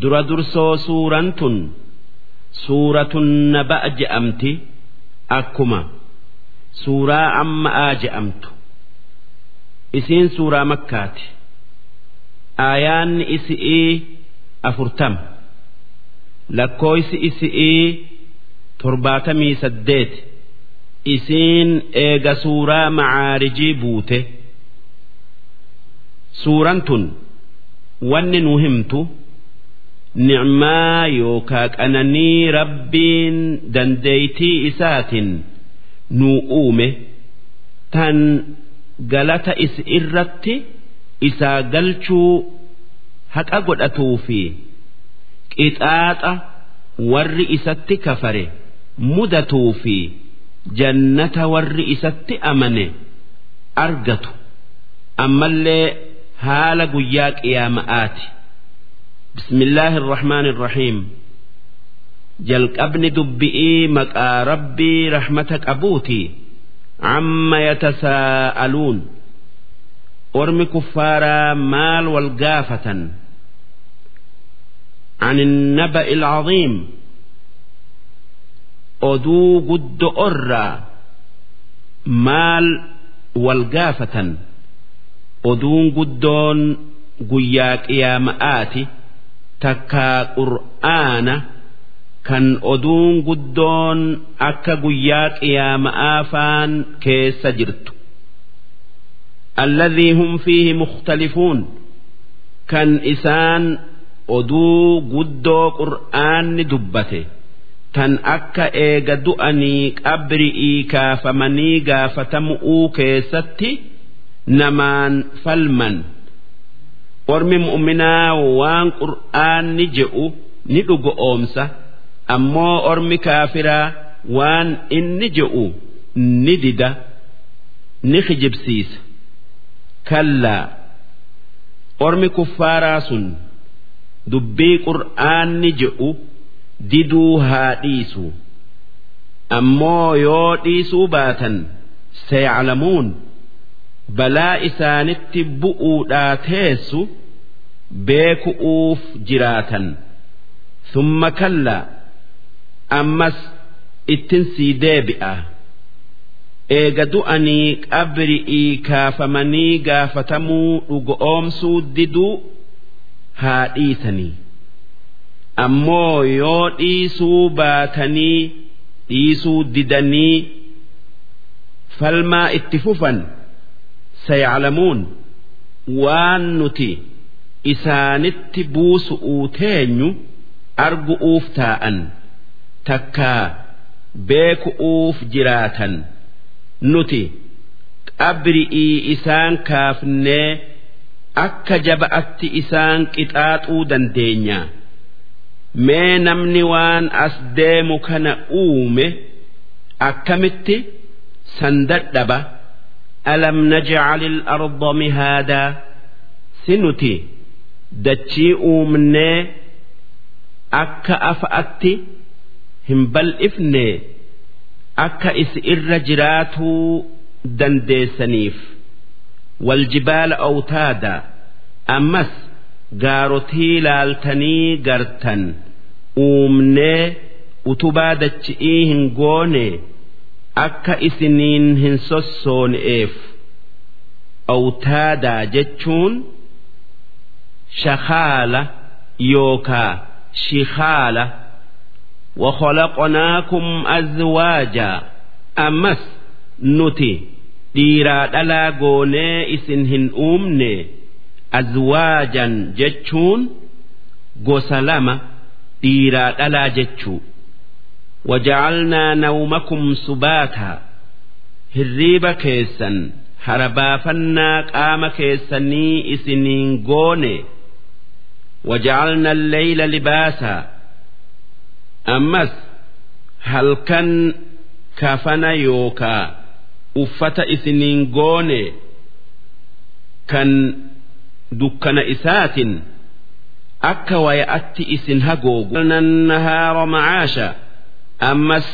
dura dursoo suuraan tun suuratun naba'a je'amti akkuma suuraa amma'aa je'amtu. Isiin suuraa makkaati. Aayaanni isi'ii afurtama lakkooysi isi'ii torbaatamii saddeeti isiin eega suuraa macaarijii buute. Suuraan tun wanni nu himtu nicmaa yookaa qananii rabbiin dandeeytii isaatiin nuu uume tan galata isi irratti isaa galchuu haqa godhatuu fi qixaaxa warri isatti kafare mudatuu fi jannata warri isatti amane argatu ammallee haala guyyaa qiyaama'aati. بسم الله الرحمن الرحيم jalqabni dubbi'ii maqaa rabbii rahmata qabuuti amma yatasaa'aluun ormi kuffaaraa maal wal gaafatan عن النبأ العظيم oduu guddo orraa maal wal gaafatan oduun guddoon guyyaa qiyaama'aati takkaa qur'aana kan oduun guddoon akka guyyaa qiyaama'aa faan keessa jirtu. Alladhii hum fiihi mukhtalifuun kan isaan oduu guddoo qur'aanni dubbate tan akka eega du'anii qabri'ii kaafamanii gaafatamu'uu keessatti namaan falman ormi mu'minaa waan qur'aanni je'u ni dhugo oomsa. Ammoo ormi kaafiraa waan inni je'u ni dida ni kijibsiisa kallaa ormi kuffaaraa sun dubbii qur'aanni je'u diduu haa dhiisu. Ammoo yoo dhiisuu baatan sayaclamuun balaa isaanitti bu'uudhaa teessu beeku'uuf jiraatan. Thumma kallaa ammas ittin sii deebi'a. Eega du'anii qabri'ii kaafamanii gaafatamuu dhugoomsuu diduu haa dhiisanii. Ammoo yoo dhiisuu baatanii dhiisuu didanii falmaa itti fufan sayaclamuun waan nuti isaanitti buusu'uu teenyu argu'uuf taa'an takkaa beeku'uuf jiraatan. Nuti qabri'ii isaan kaafnee akka jaba'atti isaan qixaaxuu dandeenya. Mee namni waan as deemu kana uume akkamitti san dadhaba? Alam najcal ilarda mihaadaa si nuti dachii uumnee akka afa'atti hin bal'ifne akka isi irra jiraatuu dandeessaniif. Waljibaala awtaada ammas gaarotii laaltanii gartan uumnee utubaa dachi'ii hin goone akka isiniin hin sossoone'eef awtaadaa jechuun shakaala yookaa shikaala وخلقناكم أزواجا أمس نتي dhiiraa dhalaa goonee isin hin uumne azwaajan jechuun gosa lama dhiiraa dhalaa jechuu waja'alnaa nawmakum subaataa hirriiba keessan harabaafannaa qaama keessanii isiniin goone waja'alna alleyla libaasaa ammas halkan kafana yookaa uffata isiniin goone kan dukkana isaatin akka waya'atti isin hagoogu nahaara macaasha ammas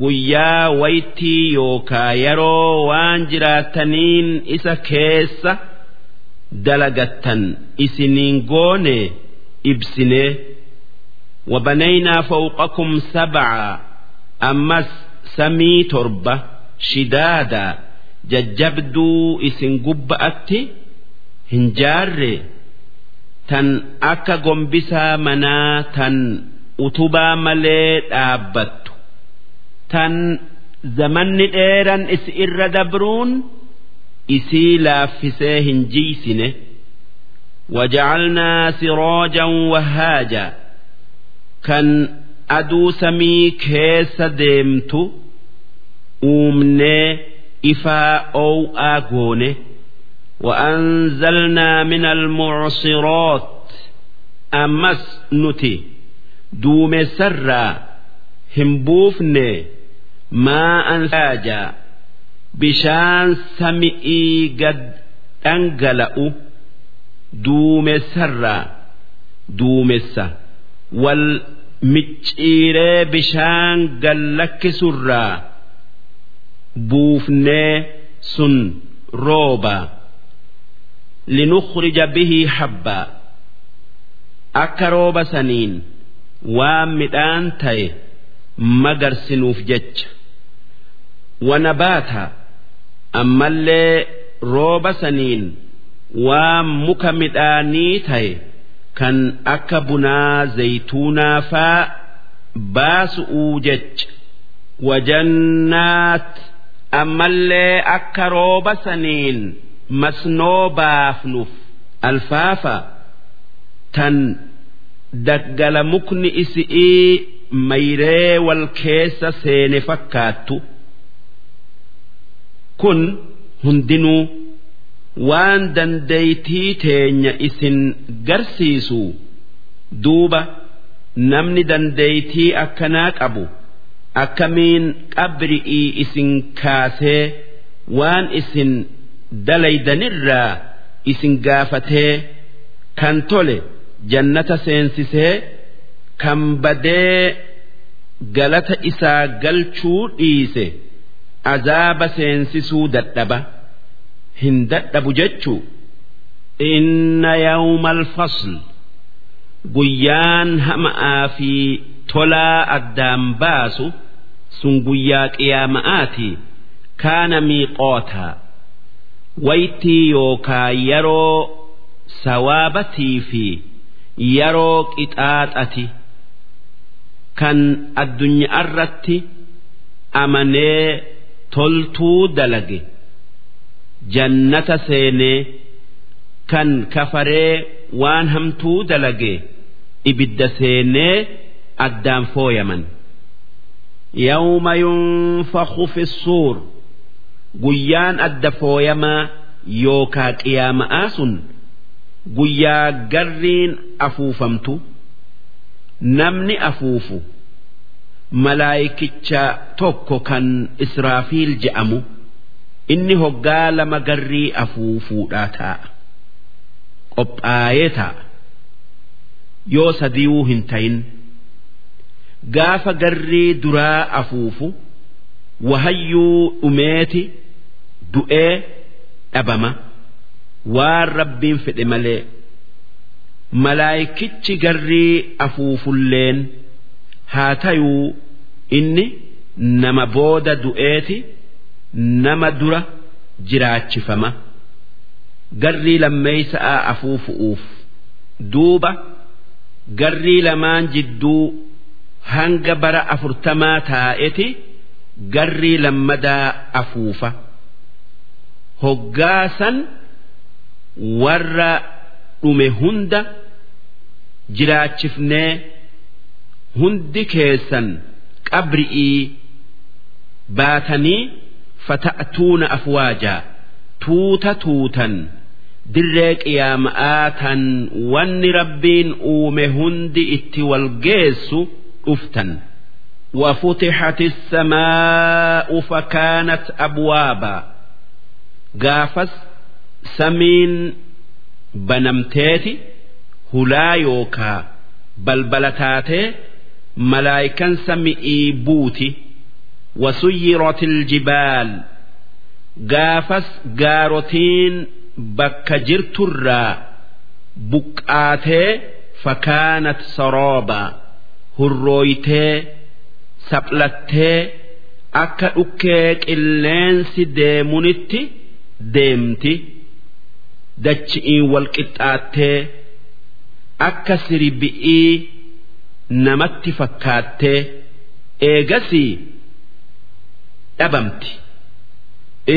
guyyaa waytii yookaa yeroo waan jiraataniin isa keessa dalagattan isiniin goone ibsinee wabanaynaa fawqakum sabca ammas samii torba shidaadaa jajjabduu isin gubba'atti hin jaarre tan akka gombisaa manaa tan utubaa malee dhaabbattu tan zamanni dheeran isi irra dabruun. دبرون إسي لافسي هنجيسنه وجعلنا سراجا وهاجا كان أدو سمي كيس ديمتو أومني إفا أو آغوني وأنزلنا من المعصرات أمس نتي دوم سرا همبوفني ما أنساجا bishaan sami'ii gad dhangala'u duumessarraa duumessa. Wal micciiree bishaan gallakkisurraa buufnee sun rooba. Linukhrija bihii habbaa akka rooba saniin waan midhaan ta'e magarsinuuf jecha. Wanabaata. Ammallee rooba saniin waan muka midhaanii ta'e kan akka bunaa zaytuunaa faa baasu'uu jecha wajannaat. Ammallee akka rooba saniin masnoo baafnuuf alfaafa tan daggala mukni isi'ii mayree wal keessa seene fakkaattu kun hundinuu waan dandeeytii teenya isin garsiisu duuba namni dandeeytii akkanaa qabu akkamiin qabri'ii isin kaasee waan isin dalaydanirraa isin gaafatee kan tole jannata seensisee kan badee galata isaa galchuu dhiise azaaba seensisuu dadhaba. hin dadhabu jechuu inna yawma alfasl guyyaan hama'aa fi tolaa addaan baasu sun guyyaa qiyaama'aati kaana miiqootaa waytii yookaa yeroo sawaabatii fi yeroo qixaaxati kan addunyaa irratti amanee toltuu dalage. jannata seenee kan kafaree waan hamtuu dalage ibidda seenee addaan fooyaman. Yawma yunfakhu fi suur guyyaan adda fooyamaa yookaa qiyaama'aa sun guyyaa garriin afuufamtu namni afuufu malaayikicha tokko kan israafiil je'amu. inni hoggaa lama garrii afuufuudhaa taa'a qophaa'ee taa'a yoo sadiiwuu hin ta'in gaafa garrii duraa afuufu wahayyuu dhumeeti du'ee dhabama waan rabbiin fedhe malee malaayikichi garrii afuufulleen haa tayuu inni nama booda du'eeti. nama dura jiraachifama garrii lammeeysa'a afuufu'uuf duuba garrii lamaan jidduu hanga bara afurtamaa taa'eti garrii lammadaa afuufa hoggaasan warra dhume hunda jiraachifnee hundi keessan qabri'ii baatanii fata'tuuna afwaajaa tuuta tuutan dirree qiyaama'aa tan wanni rabbiin uume hundi itti wal geessu dhuftan وفتحت السماء فكانت أبوابا قافس سمين بنمتيتي هلا يوكا بلبلتاتي malaayikan sami'ii buuti wasuyyirotil jibaal. Gaafas gaarotiin bakka jirturraa buqqaatee fakaanat soroobaa hurrooytee saphlattee akka dhukkee qilleensi deemunitti deemti. Dachi'iin wal qixxaattee akka sirbi'ii namatti fakkaattee eegasii dhabamti.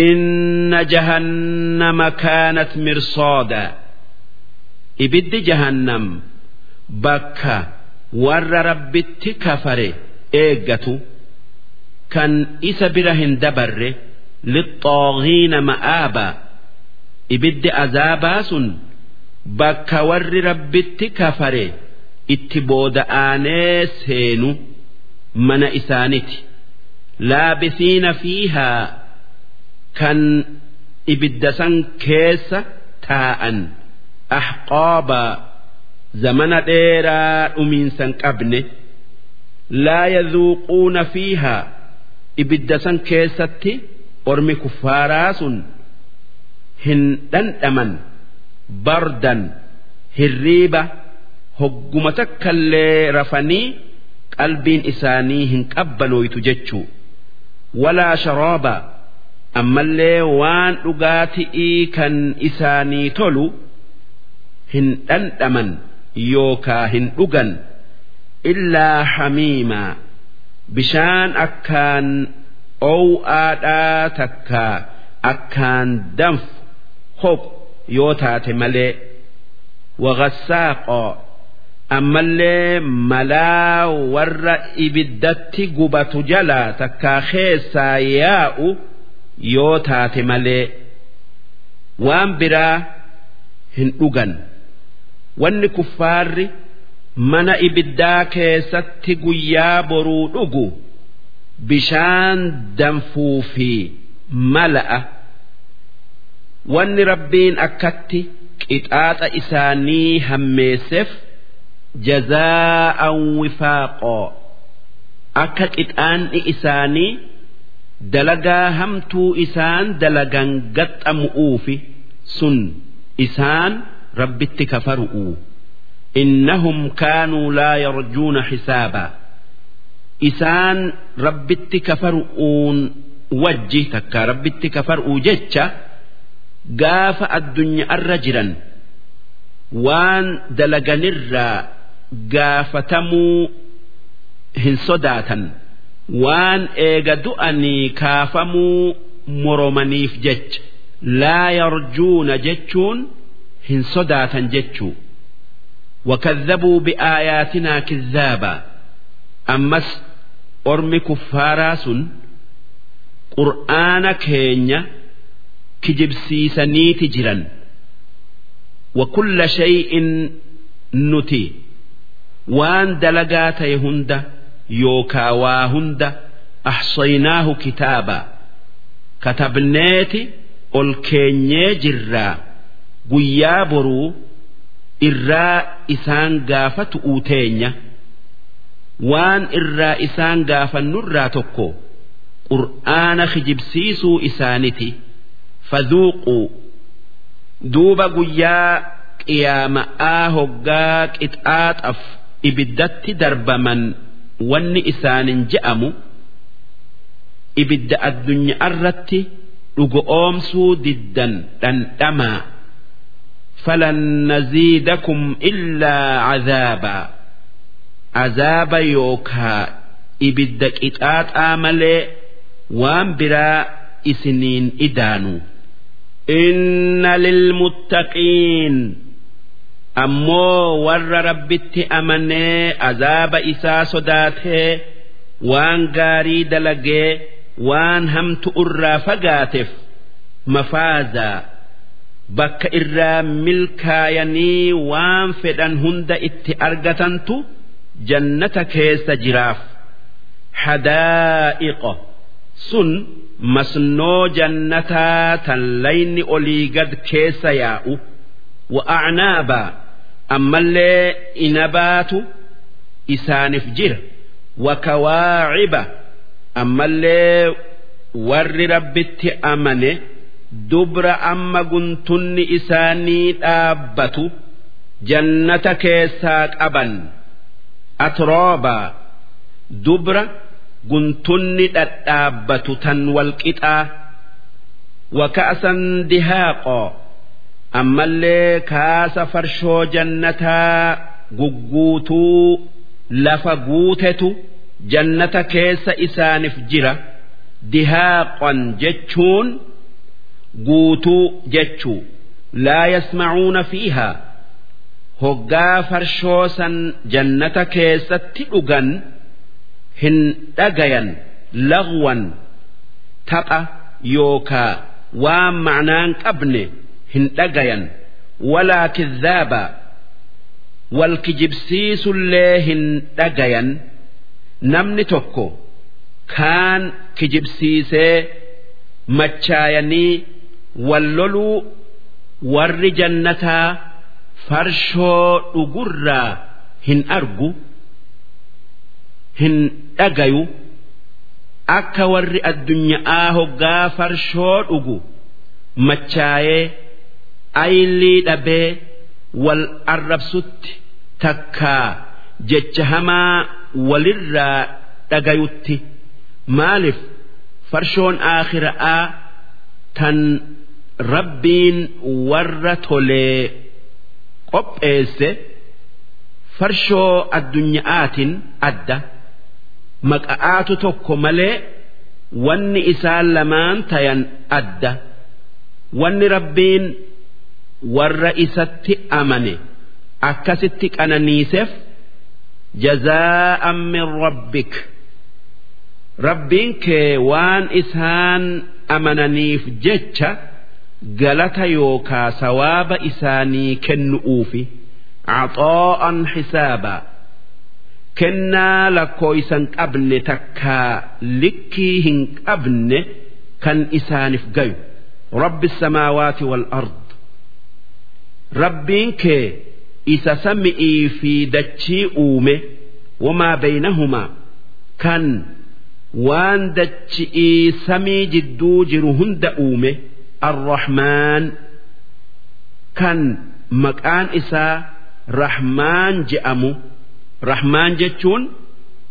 Inna jahannama kaanat mirsooda ibiddi jahannam bakka warra rabbitti kafare eeggatu. kan isa bira hin dabarre lixxoogiina ma'aaba ibiddi azaabaa sun bakka warri rabbitti kafare itti booda'aanee seenu mana isaaniti laabisiina fiihaa kan ibidda san keessa taa'an ahqaaba zamana dheeraa dhumiinsan qabne laa yadhuuquuna fiihaa ibidda san keessatti ormi kuffaaraa sun hin dhandhaman bardan hirriiba hogguma takkallee rafanii qalbiin isaanii hin qabbanoytu jechuu. Walaa sharooba ammallee waan dhugaatii kan isaanii tolu hin dhandhaman yookaa hin dhugan illaa hamiimaa bishaan akkaan ow'aadhaa takka akkaan danfu hophu yoo taate malee. Waqassaaqoo ammallee malaa warra ibiddatti gubatu jala takkaa keessaa yaa'u yoo taate malee waan biraa hin dhugan wanni kuffaarri. mana ibiddaa keessatti guyyaa boruu dhugu bishaan danfuu fi mala'a wanni rabbiin akkatti qixaaxa isaanii hammeesseef jazaa'an wifaaqoo akka qixaanni isaanii dalagaa hamtuu isaan dalagan gaxxamu'uufi sun isaan rabbitti kafaru'u. Innahum kaanuu laa yarjuuna xisaabaa isaan rabbitti kafaru'uun wajji takka rabbitti kafaru'uu jecha gaafa addunyaa addunyaarra jiran waan dalaganirraa دلقنرا قافتمو هن صداتا وان ايقدؤني كافمو مرمنيف جتش لا يرجون جتشون هن صداتا جتشو وكذبوا بآياتنا كذابا أمس أرمي كفاراس قرآن كينيا كجب سيسني تجرا وكل شيء نتي waan dalagaa ta'e hunda yookaa waa hunda ahsaynaahu kitaaba. Katabneeti ol keenyee jirraa. Guyyaa boruu irraa isaan gaafatu uuteenya waan irraa isaan gaafannurraa tokko qur'aana kijibsiisuu isaaniti. Fadhuuquu duuba guyyaa qiyaama'aa hoggaa qixaaxaf. ibiddatti darbaman wanni isaanin je'amu ibidda addunyaa irratti dhugo oomsuu diddan dhandhamaa. Falan naziidakum illaa cazaabaa azaaba yookaa ibidda qixaaxaa malee waan biraa isiniin idaanu. Inna lilmuttaqiin. ammoo warra rabbitti amanee azaaba isaa sodaatee waan gaarii dalagee waan hamtu irraa fagaateef mafaazaa bakka irraa milkaayanii waan fedhan hunda itti argatantu jannata keessa jiraaf. Hadaa'iqo. Sun masnoo jannataa tan layni olii gad keessa yaa'u. Wa'acnaabaa. Ammallee inabaatu isaanif jira. Wakawaaciba ammallee warri rabbitti amane dubra amma guntunni isaanii dhaabbatu jannata keessaa qaban. Atroobaa dubra guntunni dhadhaabbatu tan walqixaa waka'asan dihaaqoo ammallee kaasa farshoo jannataa gugguutuu lafa guutetu jannata keessa isaaniif jira. Dihaaqan jechuun guutuu jechuu. Laa yasmacuuna fiihaa. Hoggaa farshoo san jannata keessatti dhugan hin dhagayan lagwan tapha yookaa waan macnaan qabne hin dhagayan. Walaa kidhaaba wal kijibsiisullee hin dhagayan. Namni tokko kaan kijibsiisee machaayanii wal loluu warri jannataa farshoo dhugurraa hin argu hin dhagayu. Akka warri addunyaa hoggaa farshoo dhugu machaayee aylii dhabee wal arrabsutti takkaa jecha hamaa walirraa dhagayutti maaliif farshoon aakhira'aa tan rabbiin warra tolee qopheesse farshoo addunya'aatiin adda. Maqa'aatu tokko malee wanni isaan lamaan tayan adda. Wanni rabbiin warra isatti amane akkasitti qananiiseef jazaa'an min rabbik. Rabbiin kee waan isaan amananiif jecha galata yookaa sawaaba isaanii kennu'uufi axoo'an xisaabaa kennaa lakkooysan qabne takkaa likkii hin qabne kan isaaniif gayu. Rabbi samaawaati wal ard rabbiin kee isa sami'ii fi dachii uume wamaa baynahumaa kan waan dachi'ii samii jidduu jiru hunda uume arrahmaan kan maqaan isaa rahmaan je'amu. Rahmaan jechuun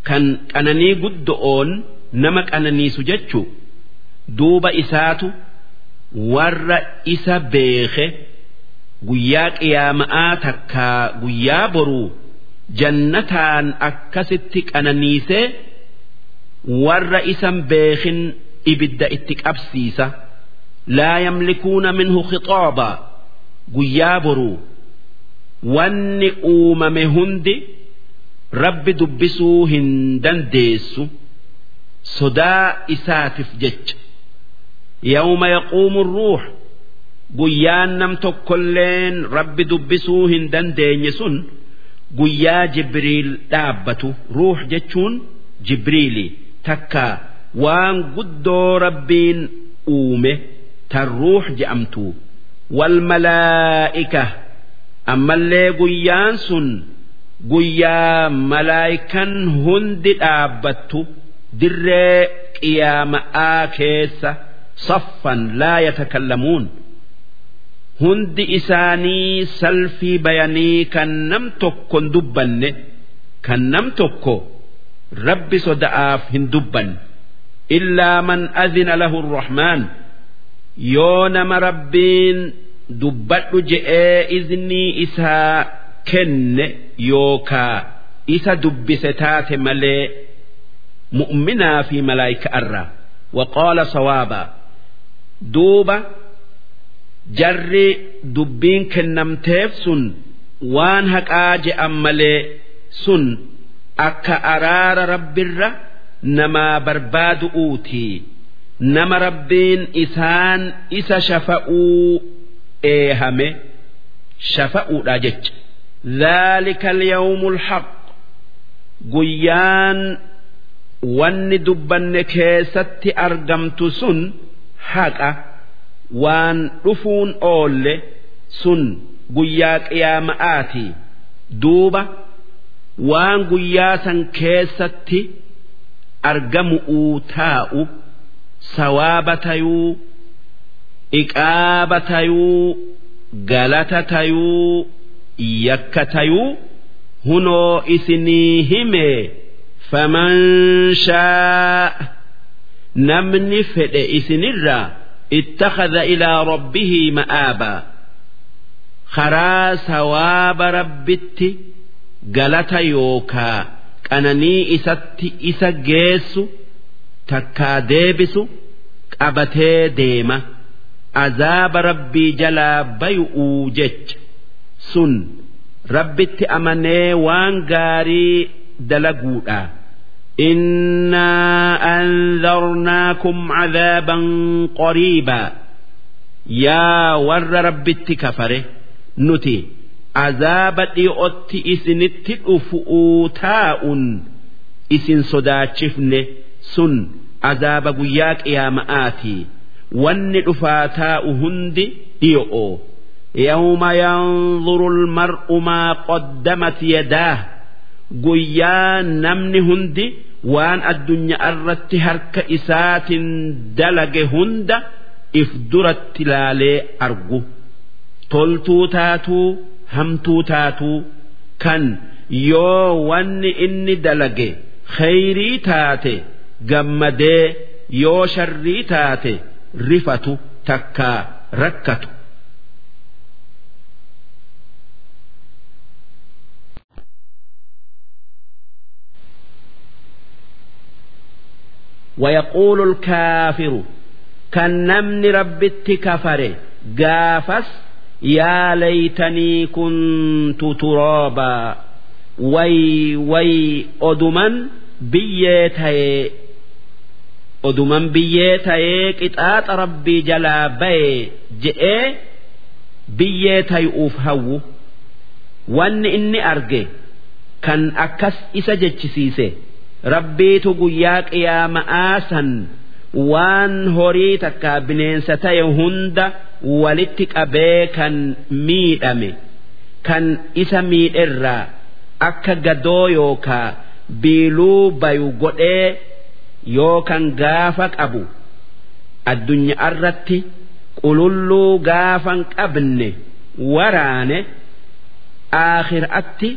kan qananii guddo'oon nama qananiisu jechuu. Duuba isaatu warra isa beeke guyyaa qiyaama'aa takkaa guyyaa boruu jannataan akkasitti qananiisee warra isan beekin ibidda itti qabsiisa. Laa yamlikuuna minhu khixaaba guyyaa boruu wanni uumame hundi rabbi dubbisuu hin dandeessu. Sodaa isaatiif jecha. Yawma yaquumu ruux guyyaan nam tokkolleen rabbi dubbisuu hin dandeenye sun guyyaa jibriil dhaabbatu. Ruux jechuun jibriili takka waan guddoo rabbiin uume tan ruux je'amtu. Walmalaa'ika ammallee guyyaan sun guyyaa malaayikan hundi dhaabbattu dirree qiyaama'aa keessa saffan laa yatakallamuun hundi isaanii salfii bayanii kan nam tokko hin dubbanne kan nam tokko rabbi soda'aaf hin dubbanne. Illaa man adina lahu arrahmaan yoo nama rabbiin dubbadhu je'ee iznii isaa kenne yookaa isa dubbise taate malee mu'minaa fi malaayika'arraa waqaala sawaabaa duuba jarri dubbiin kennamteef sun waan haqaa je'an malee sun akka araara rabbirra namaa barbaadu'uutii nama rabbiin isaan isa shafa'uu eehame shafa'uudha jecha ذلك اليوم الحق guyyaan wanni dubbanne keessatti argamtu sun haqa Waan dhufuun oolle sun guyyaa qiyaama'aati. Duuba waan guyyaa san keessatti argamu'uu taa'u sawaaba tayuu iqaaba tayuu galata tayuu yakkatayuu hunoo isinii hime faman shaa. Namni fedhe isinirraa ittakhadha ilaa rabbihi ma'aabaa karaa sawaaba rabbitti galata yookaa qananii isatti isa geessu takkaa deebisu qabatee deema azaaba rabbii jalaa bay'uu jecha sun rabbitti amanee waan gaarii dalaguudha. إنا أنذرناكم عذابا قريبا يا ور رب كفره نتي عذاب ديوت إسنت أفؤوتاء إسن صداتشفن سن عذاب قياك يا مآتي ون أفاتاء هند ديو يوم ينظر المرء ما قدمت يداه guyyaa namni hundi waan addunyaa irratti harka isaatiin dalage hunda if duratti laalee argu toltuu taatuu hamtuu taatuu kan yoo wanni inni dalage khayrii taate gammadee yoo sharrii taate rifatu takkaa rakkatu. ويقول الكافر كالنمن ربت كفر قافس يا ليتني كنت ترابا وي وي أدمن بيتي أدمن بيتي كتات ربي جلا بي جئ بيتي أوفهو وان إني أرجي كان أكس إسجج سيسي rabbiitu guyyaa qiyaama'aa san waan horii takka bineensa ta'e hunda walitti qabee kan miidhame kan isa miidherraa akka gadoo yookaa biiluu bayu godhee yookan gaafa qabu addunyaa irratti qululluu gaafan qabne waraane aakhiraatti.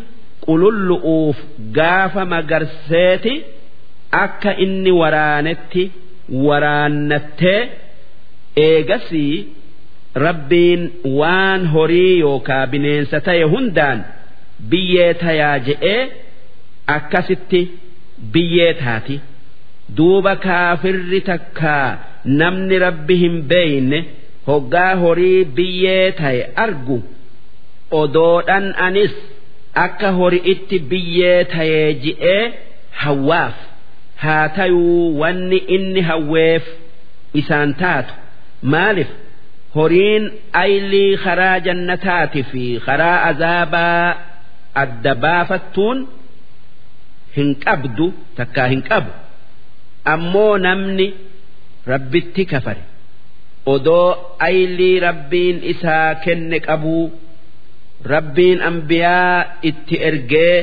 Qulullu'uuf gaafa magarseeti akka inni waraanetti waraannattee eegasii rabbiin waan horii yookaa bineensa ta'e hundaan biyyee tayaa je'ee akkasitti biyyee taati duuba kaafirri takkaa namni rabbi hin beeyne hoggaa horii biyyee ta'e argu odoodhan anis. Akka hori'itti biyyee tayee ji'ee hawwaaf haa tayuu wanni inni hawweef isaan taatu. Maaliif? Horiin aylii karaa jannataati fi karaa azaabaa adda baafattuun hin qabdu takkaa hin qabu. Ammoo namni rabbitti kafare. Odoo aylii rabbiin isaa kenne qabuu. Rabbiin ambiyaa itti ergee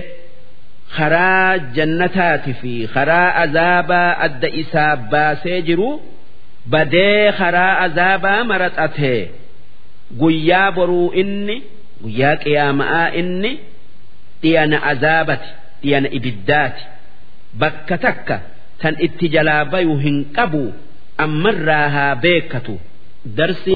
karaa jannataati fi karaa azaabaa adda isaa baasee jiru badee karaa azaabaa maraxatee guyyaa boruu inni guyyaa qiyaama'aa inni dhiyana azaabati dhiyana ibiddaati. Bakka takka tan itti jalaa bayu hin qabu ammarraa haa beekatu darsi